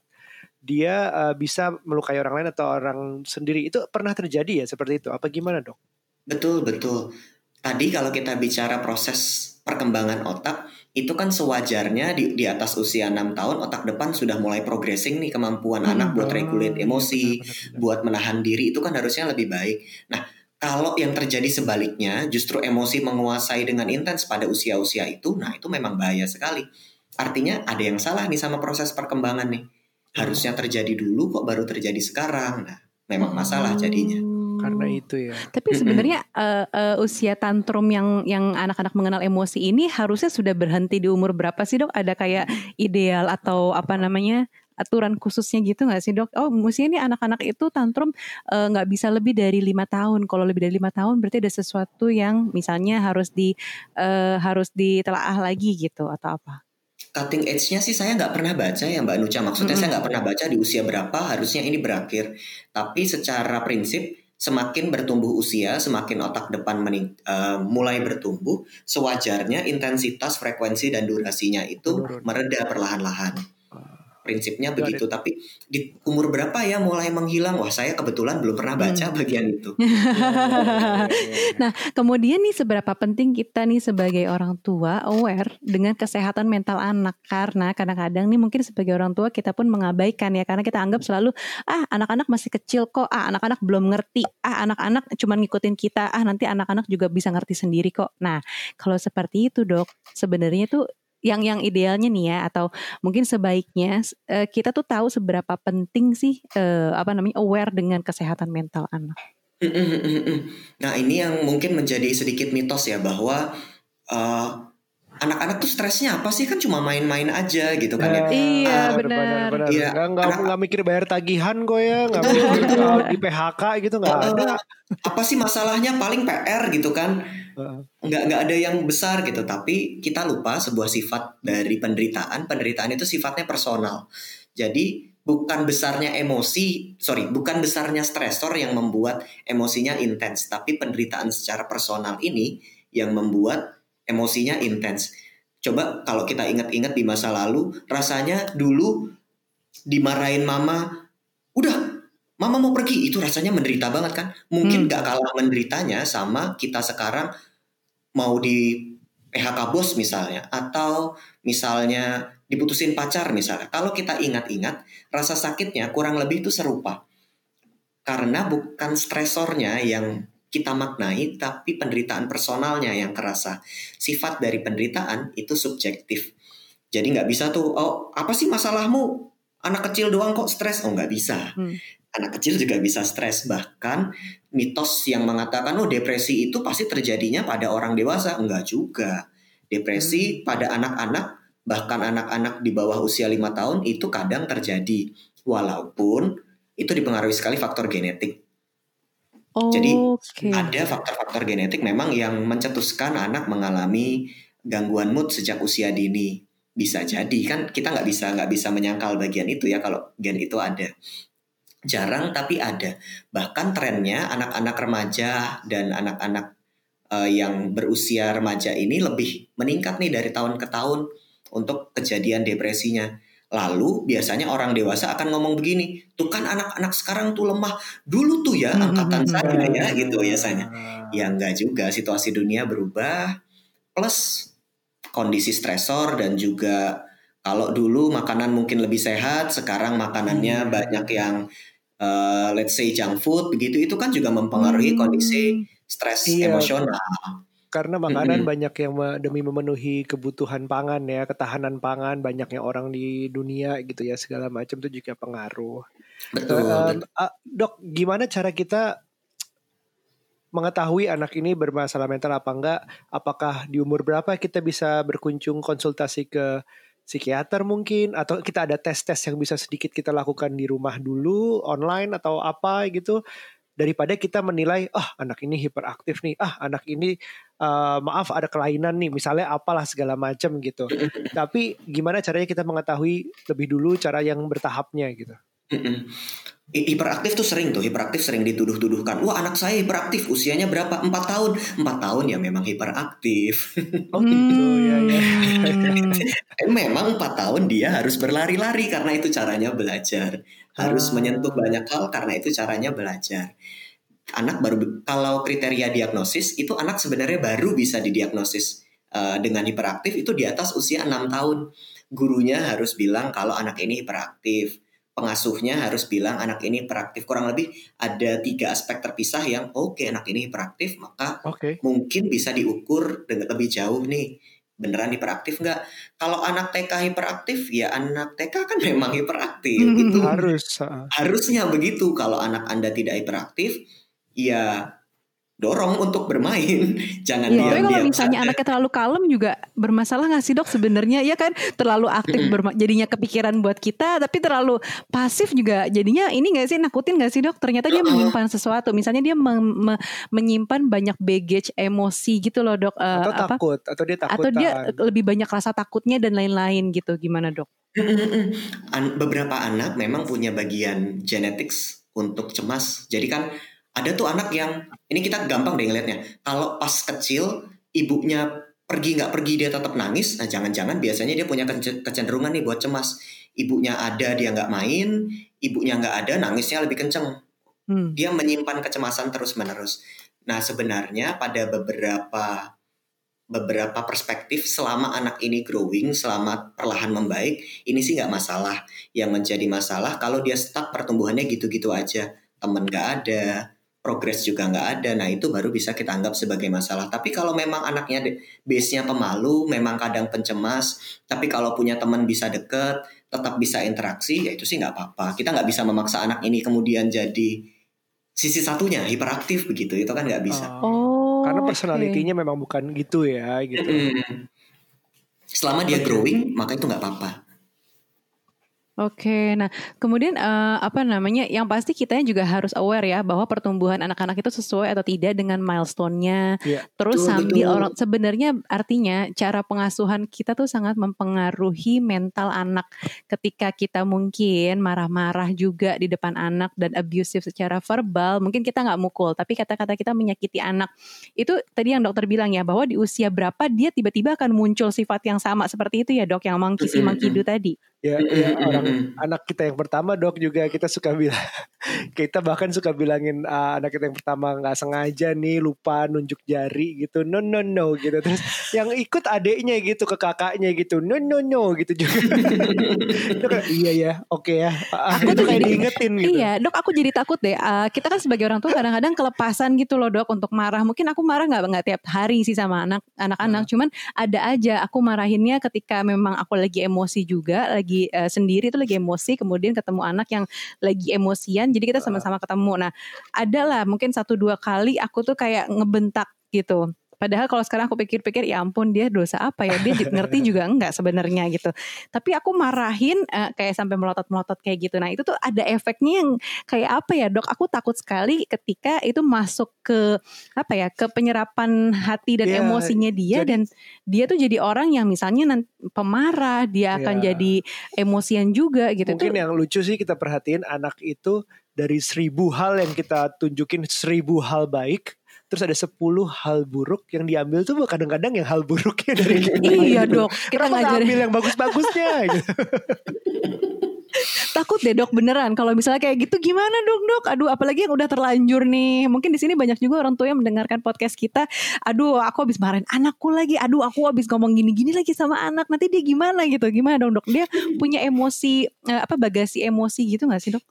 Dia uh, bisa melukai orang lain atau orang sendiri. Itu pernah terjadi ya seperti itu. Apa gimana, Dok? Betul, betul. Tadi kalau kita bicara proses perkembangan otak itu kan sewajarnya di, di atas usia 6 tahun otak depan sudah mulai progressing nih kemampuan hmm. anak buat regulate emosi, benar, benar, benar. buat menahan diri itu kan harusnya lebih baik. Nah, kalau yang terjadi sebaliknya justru emosi menguasai dengan intens pada usia-usia itu, nah itu memang bahaya sekali. Artinya ada yang salah nih sama proses perkembangan nih. Harusnya terjadi dulu kok baru terjadi sekarang. Nah, memang masalah jadinya karena hmm. itu ya. Tapi sebenarnya uh, uh, usia tantrum yang yang anak-anak mengenal emosi ini harusnya sudah berhenti di umur berapa sih dok? Ada kayak ideal atau apa namanya aturan khususnya gitu nggak sih dok? Oh mestinya ini anak-anak itu tantrum eh, nggak uh, bisa lebih dari lima tahun. Kalau lebih dari lima tahun berarti ada sesuatu yang misalnya harus di uh, harus ditelaah lagi gitu atau apa? cutting edge-nya sih saya nggak pernah baca ya Mbak Nucha. Maksudnya mm -hmm. saya nggak pernah baca di usia berapa harusnya ini berakhir. Tapi secara prinsip semakin bertumbuh usia, semakin otak depan mening, uh, mulai bertumbuh, sewajarnya intensitas, frekuensi dan durasinya itu mereda perlahan-lahan prinsipnya begitu. Tapi di umur berapa ya mulai menghilang? Wah saya kebetulan belum pernah baca hmm. bagian itu. Nah kemudian nih seberapa penting kita nih sebagai orang tua aware dengan kesehatan mental anak? Karena kadang-kadang nih mungkin sebagai orang tua kita pun mengabaikan ya karena kita anggap selalu ah anak-anak masih kecil kok. Ah anak-anak belum ngerti. Ah anak-anak cuma ngikutin kita. Ah nanti anak-anak juga bisa ngerti sendiri kok. Nah kalau seperti itu dok sebenarnya tuh yang yang idealnya nih ya atau mungkin sebaiknya uh, kita tuh tahu seberapa penting sih uh, apa namanya aware dengan kesehatan mental anak. Nah ini yang mungkin menjadi sedikit mitos ya bahwa uh, anak-anak tuh stresnya apa sih kan cuma main-main aja gitu kan ya. Iya uh, benar. Iya. Gak, gak, gak mikir bayar tagihan kok ya, gak mikir di PHK gitu nggak uh, ada. Apa sih masalahnya paling PR gitu kan? Nggak nggak ada yang besar gitu. Tapi kita lupa sebuah sifat dari penderitaan. Penderitaan itu sifatnya personal. Jadi bukan besarnya emosi, sorry, bukan besarnya stresor yang membuat emosinya intens, tapi penderitaan secara personal ini yang membuat emosinya intens. Coba kalau kita ingat-ingat di masa lalu, rasanya dulu dimarahin mama, udah mama mau pergi, itu rasanya menderita banget kan? Mungkin hmm. gak kalah menderitanya sama kita sekarang mau di PHK bos misalnya, atau misalnya diputusin pacar misalnya. Kalau kita ingat-ingat, rasa sakitnya kurang lebih itu serupa. Karena bukan stresornya yang kita maknai, tapi penderitaan personalnya yang kerasa. Sifat dari penderitaan itu subjektif. Jadi nggak bisa tuh, oh apa sih masalahmu? Anak kecil doang kok stres? Oh nggak bisa. Hmm. Anak kecil juga bisa stres. Bahkan mitos yang mengatakan, oh depresi itu pasti terjadinya pada orang dewasa. Enggak juga. Depresi hmm. pada anak-anak, bahkan anak-anak di bawah usia lima tahun itu kadang terjadi. Walaupun itu dipengaruhi sekali faktor genetik Oh, Jadi okay. ada faktor-faktor genetik memang yang mencetuskan anak mengalami gangguan mood sejak usia dini. Bisa jadi kan kita nggak bisa nggak bisa menyangkal bagian itu ya kalau gen itu ada. Jarang tapi ada. Bahkan trennya anak-anak remaja dan anak-anak uh, yang berusia remaja ini lebih meningkat nih dari tahun ke tahun untuk kejadian depresinya. Lalu biasanya orang dewasa akan ngomong begini, tuh kan anak-anak sekarang tuh lemah. Dulu tuh ya hmm, angkatan hmm, saya hmm. ya gitu biasanya. Ya enggak juga, situasi dunia berubah. Plus kondisi stresor dan juga kalau dulu makanan mungkin lebih sehat, sekarang makanannya hmm. banyak yang uh, let's say junk food begitu itu kan juga mempengaruhi kondisi stres iya. emosional karena makanan mm -hmm. banyak yang demi memenuhi kebutuhan pangan ya ketahanan pangan banyaknya orang di dunia gitu ya segala macam itu juga pengaruh. Betul. Uh, dok, gimana cara kita mengetahui anak ini bermasalah mental apa enggak? Apakah di umur berapa kita bisa berkunjung konsultasi ke psikiater mungkin atau kita ada tes-tes yang bisa sedikit kita lakukan di rumah dulu online atau apa gitu daripada kita menilai ah oh, anak ini hiperaktif nih. Ah anak ini uh, maaf ada kelainan nih. Misalnya apalah segala macam gitu. Tapi gimana caranya kita mengetahui lebih dulu cara yang bertahapnya gitu? Hiperaktif tuh sering tuh hiperaktif sering dituduh-tuduhkan. Wah anak saya hiperaktif usianya berapa? Empat tahun. Empat tahun ya memang hiperaktif. Oh gitu ya ya. Memang empat tahun dia harus berlari-lari karena itu caranya belajar harus ah. menyentuh banyak hal karena itu caranya belajar. Anak baru kalau kriteria diagnosis itu anak sebenarnya baru bisa didiagnosis uh, dengan hiperaktif itu di atas usia 6 tahun. Gurunya harus bilang kalau anak ini hiperaktif. Pengasuhnya harus bilang anak ini hiperaktif. Kurang lebih ada tiga aspek terpisah yang oke okay, anak ini hiperaktif maka okay. mungkin bisa diukur dengan lebih jauh nih beneran hiperaktif nggak? Kalau anak TK hiperaktif, ya anak TK kan memang hiperaktif. Hmm, itu harus harusnya begitu. Kalau anak anda tidak hiperaktif, ya dorong untuk bermain. Jangan ya, diam kalau misalnya saja. anaknya terlalu kalem juga bermasalah nggak sih dok? Sebenarnya ya kan? Terlalu aktif jadinya kepikiran buat kita tapi terlalu pasif juga jadinya ini nggak sih? Nakutin nggak sih dok? Ternyata dia menyimpan sesuatu. Misalnya dia me me menyimpan banyak baggage emosi gitu loh dok. Uh, atau apa? takut atau dia takut atau dia lebih banyak rasa takutnya dan lain-lain gitu. Gimana dok? Beberapa anak memang punya bagian genetics untuk cemas. Jadi kan ada tuh anak yang ini kita gampang deh ngelihatnya kalau pas kecil ibunya pergi nggak pergi dia tetap nangis. Nah jangan-jangan biasanya dia punya kecenderungan nih buat cemas. Ibunya ada dia nggak main. Ibunya nggak ada nangisnya lebih kenceng. Hmm. dia menyimpan kecemasan terus menerus nah sebenarnya pada beberapa beberapa perspektif selama anak ini growing selama perlahan membaik ini sih nggak masalah. Yang menjadi masalah kalau dia stuck pertumbuhannya gitu-gitu aja. Temen nggak ada progres juga nggak ada. Nah itu baru bisa kita anggap sebagai masalah. Tapi kalau memang anaknya base-nya pemalu, memang kadang pencemas, tapi kalau punya teman bisa deket, tetap bisa interaksi, ya itu sih nggak apa-apa. Kita nggak bisa memaksa anak ini kemudian jadi sisi satunya hiperaktif begitu. Itu kan nggak bisa. Oh, karena personalitinya okay. memang bukan gitu ya, gitu. Selama dia growing, maka itu nggak apa-apa. Oke, nah kemudian uh, apa namanya? Yang pasti kita juga harus aware ya bahwa pertumbuhan anak-anak itu sesuai atau tidak dengan milestone-nya. Yeah. Terus betul, sambil betul. orang sebenarnya artinya cara pengasuhan kita tuh sangat mempengaruhi mental anak. Ketika kita mungkin marah-marah juga di depan anak dan abusive secara verbal, mungkin kita nggak mukul, tapi kata-kata kita menyakiti anak. Itu tadi yang dokter bilang ya bahwa di usia berapa dia tiba-tiba akan muncul sifat yang sama seperti itu ya dok yang monkey si monkey do tadi. Ya, ya orang anak kita yang pertama dok juga kita suka bilang kita bahkan suka bilangin uh, anak kita yang pertama nggak sengaja nih lupa nunjuk jari gitu. No no no gitu. Terus yang ikut adiknya gitu ke kakaknya gitu. No no no gitu juga. Dok, iya ya oke okay ya aku tuh kayak diingetin gitu. Iya dok aku jadi takut deh. Uh, kita kan sebagai orang tua kadang-kadang kelepasan gitu loh dok untuk marah. Mungkin aku marah nggak nggak tiap hari sih sama anak anak-anak. Hmm. cuman ada aja aku marahinnya ketika memang aku lagi emosi juga lagi lagi uh, sendiri itu lagi emosi kemudian ketemu anak yang lagi emosian jadi kita sama-sama ketemu. Nah ada lah mungkin satu dua kali aku tuh kayak ngebentak gitu Padahal kalau sekarang aku pikir-pikir ya ampun dia dosa apa ya dia ngerti juga enggak sebenarnya gitu. Tapi aku marahin uh, kayak sampai melotot-melotot kayak gitu. Nah itu tuh ada efeknya yang kayak apa ya dok? Aku takut sekali ketika itu masuk ke apa ya ke penyerapan hati dan yeah, emosinya dia jadi, dan dia tuh jadi orang yang misalnya nanti pemarah dia yeah. akan jadi emosian juga gitu. Mungkin tuh, yang lucu sih kita perhatiin anak itu dari seribu hal yang kita tunjukin seribu hal baik terus ada 10 hal buruk yang diambil tuh kadang-kadang yang hal buruknya dari kita. iya dok. Kita ngajarin ambil yang bagus-bagusnya gitu. Takut deh dok beneran kalau misalnya kayak gitu gimana dok dok? Aduh apalagi yang udah terlanjur nih. Mungkin di sini banyak juga orang tua yang mendengarkan podcast kita. Aduh aku habis marahin anakku lagi. Aduh aku habis ngomong gini-gini lagi sama anak. Nanti dia gimana gitu? Gimana dong dok? Dia punya emosi eh, apa bagasi emosi gitu gak sih dok?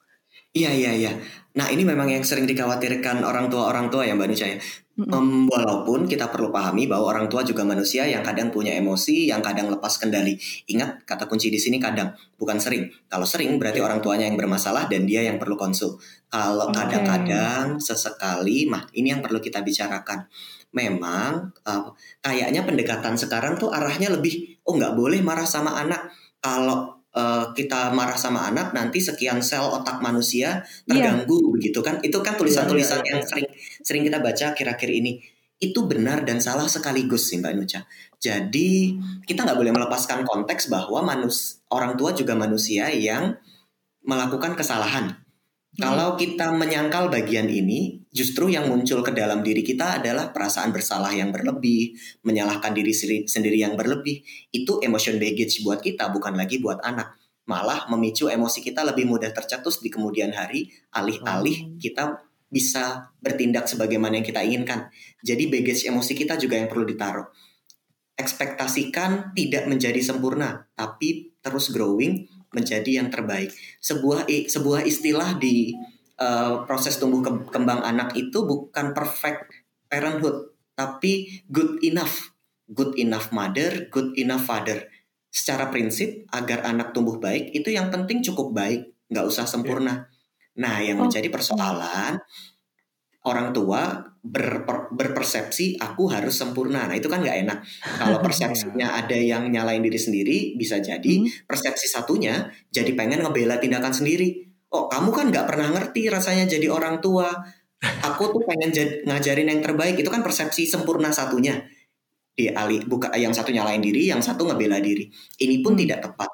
Iya iya iya. Nah ini memang yang sering dikhawatirkan orang tua orang tua ya Mbak Nucha ya. Um, walaupun kita perlu pahami bahwa orang tua juga manusia yang kadang punya emosi, yang kadang lepas kendali. Ingat kata kunci di sini kadang, bukan sering. Kalau sering berarti orang tuanya yang bermasalah dan dia yang perlu konsul. Kalau kadang-kadang sesekali, mah ini yang perlu kita bicarakan. Memang uh, kayaknya pendekatan sekarang tuh arahnya lebih, oh nggak boleh marah sama anak. Kalau uh, kita marah sama anak nanti sekian sel otak manusia terganggu yeah. begitu kan itu kan tulisan-tulisan yeah, yeah, yeah. yang sering sering kita baca kira-kira ini itu benar dan salah sekaligus sih Mbak Nucha. Jadi kita nggak boleh melepaskan konteks bahwa manus orang tua juga manusia yang melakukan kesalahan. Hmm. Kalau kita menyangkal bagian ini, justru yang muncul ke dalam diri kita adalah perasaan bersalah yang berlebih, menyalahkan diri sendiri yang berlebih. Itu emotion baggage buat kita, bukan lagi buat anak. Malah memicu emosi kita lebih mudah tercetus di kemudian hari, alih-alih hmm. kita bisa bertindak sebagaimana yang kita inginkan. Jadi baggage emosi kita juga yang perlu ditaruh. Ekspektasikan tidak menjadi sempurna, tapi terus growing menjadi yang terbaik. Sebuah sebuah istilah di uh, proses tumbuh kembang anak itu bukan perfect parenthood, tapi good enough. Good enough mother, good enough father. Secara prinsip agar anak tumbuh baik itu yang penting cukup baik, nggak usah sempurna. Nah, yang oh. menjadi persoalan orang tua berper, berpersepsi aku harus sempurna. Nah itu kan nggak enak. Kalau persepsinya ada yang nyalain diri sendiri, bisa jadi hmm. persepsi satunya jadi pengen ngebela tindakan sendiri. Oh kamu kan nggak pernah ngerti rasanya jadi orang tua. Aku tuh pengen ngajarin yang terbaik. Itu kan persepsi sempurna satunya. Di alih buka yang satu nyalain diri, yang satu ngebela diri. Ini pun hmm. tidak tepat.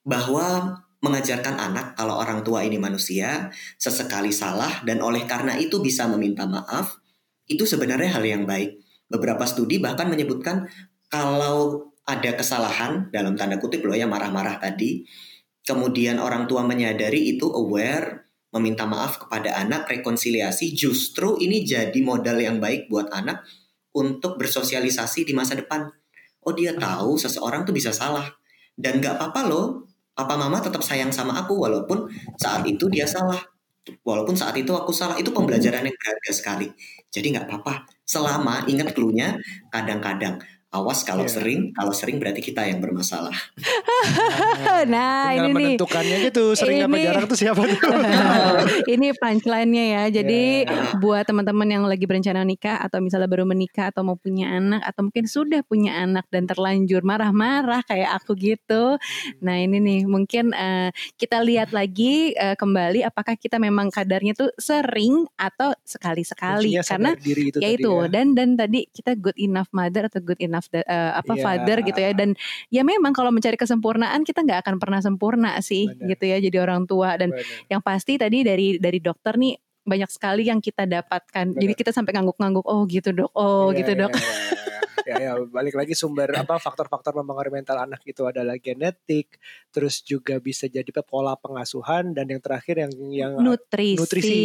Bahwa mengajarkan anak kalau orang tua ini manusia, sesekali salah dan oleh karena itu bisa meminta maaf, itu sebenarnya hal yang baik. Beberapa studi bahkan menyebutkan kalau ada kesalahan dalam tanda kutip loh ya marah-marah tadi, kemudian orang tua menyadari itu aware, meminta maaf kepada anak, rekonsiliasi, justru ini jadi modal yang baik buat anak untuk bersosialisasi di masa depan. Oh dia tahu seseorang tuh bisa salah dan gak apa-apa loh papa mama tetap sayang sama aku walaupun saat itu dia salah. walaupun saat itu aku salah. Itu pembelajaran yang berharga sekali. Jadi nggak apa-apa. Selama ingat clue-nya kadang-kadang Awas kalau Iya. sering, kalau sering berarti kita yang bermasalah. nah, ini nih. menentukannya gitu sering apa Ini- jarang tuh siapa tuh. ini punchline-nya ya. Jadi Ya. buat teman-teman yang lagi berencana nikah atau misalnya baru menikah atau mau punya anak atau mungkin sudah punya anak dan terlanjur marah-marah kayak aku gitu. Nah, ini nih mungkin eh, kita lihat lagi eh, kembali apakah kita memang kadarnya tuh sering atau sekali-sekali karena sadar diri itu ya tadi itu ya. dan dan tadi kita good enough mother atau good enough da- eh, apa Iya. father gitu ya dan ya memang kalau mencari kesempurnaan kita nggak akan pernah sempurna sih Benar. gitu ya jadi orang tua dan Benar. yang pasti tadi dari dari dokter nih banyak sekali yang kita dapatkan jadi Benar. kita sampai ngangguk-ngangguk oh gitu dok oh Iya, gitu iya, dok iya, iya. Ya, ya, balik lagi sumber apa faktor-faktor mempengaruhi mental anak itu adalah genetik, terus juga bisa jadi pola pengasuhan dan yang terakhir yang yang nutrisi. nutrisi.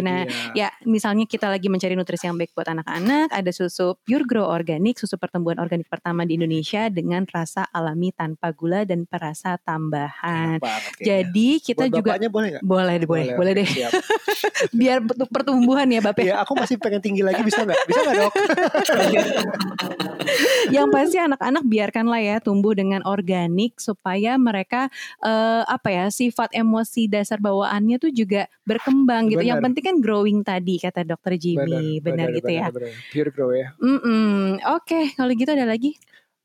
Itu nah dia. ya misalnya kita lagi mencari nutrisi yang baik buat anak-anak ada susu Pure Grow Organic susu pertumbuhan organik pertama di Indonesia dengan rasa alami tanpa gula dan perasa tambahan banget jadi kita Buat juga boleh nggak? boleh boleh boleh oke, deh siap. biar pertumbuhan ya Bapak Iya, aku masih pengen tinggi lagi bisa nggak? Bisa nggak dok? yang pasti anak-anak biarkanlah ya tumbuh dengan organik supaya mereka eh, apa ya sifat emosi dasar bawaannya tuh juga berkembang gitu. Yang Benar. penting kan growing tadi kata dokter Jimmy, benar, gitu ya. benar. Pure grow ya. Mm-mm. Oke, kalau gitu ada lagi.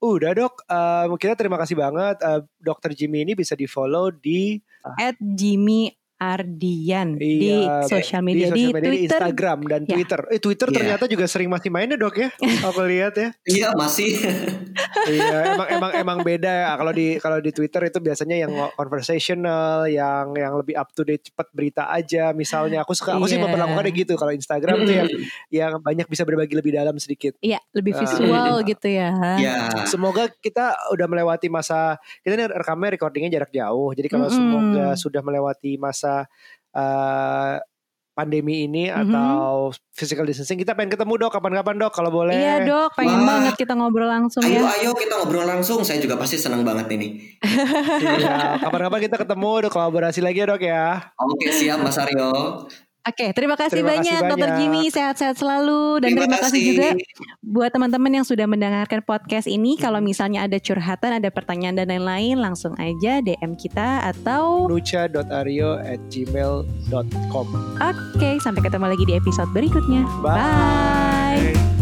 Udah dok, Em, kita terima kasih banget. Eh, Dokter Jimmy ini bisa di follow di At Jimmy Ardian di Iya, sosial media di, di, media, di Twitter. Instagram dan Ya. Twitter. Eh Twitter Iya. ternyata juga sering masih mainnya dok ya. Aku lihat ya. Iya masih. iya, emang emang emang beda ya. Kalau di kalau di Twitter itu biasanya yang conversational, yang yang lebih up to date cepat berita aja. Misalnya aku suka aku sih Iya. memperlakukannya gitu. Kalau Instagram tuh yang yang banyak bisa berbagi lebih dalam sedikit. Iya, lebih Ah. visual gitu ya. ya. Semoga kita udah melewati masa kita ini rekamnya recordingnya jarak jauh. Jadi kalau Mm-mm. semoga sudah melewati masa eh, pandemi ini Mhm. atau physical distancing, kita pengen ketemu dok kapan-kapan dok kalau boleh. Iya dok, pengen Wah. banget kita ngobrol langsung Ayo ya. ayo kita ngobrol langsung. Saya juga pasti senang banget ini. Iya, kapan-kapan kita ketemu dok kolaborasi lagi ya dok ya. Oke siap Mas Aryo. Oke, terima kasih Terima kasih banyak Dokter banyak. Jimmy, sehat-sehat selalu dan terima, kasih juga buat teman-teman yang sudah mendengarkan podcast ini. Kalau misalnya ada curhatan, ada pertanyaan dan lain-lain, langsung aja DM kita atau nucha.aryo at gmail.com oke, sampai ketemu lagi di episode berikutnya. Bye. Bye.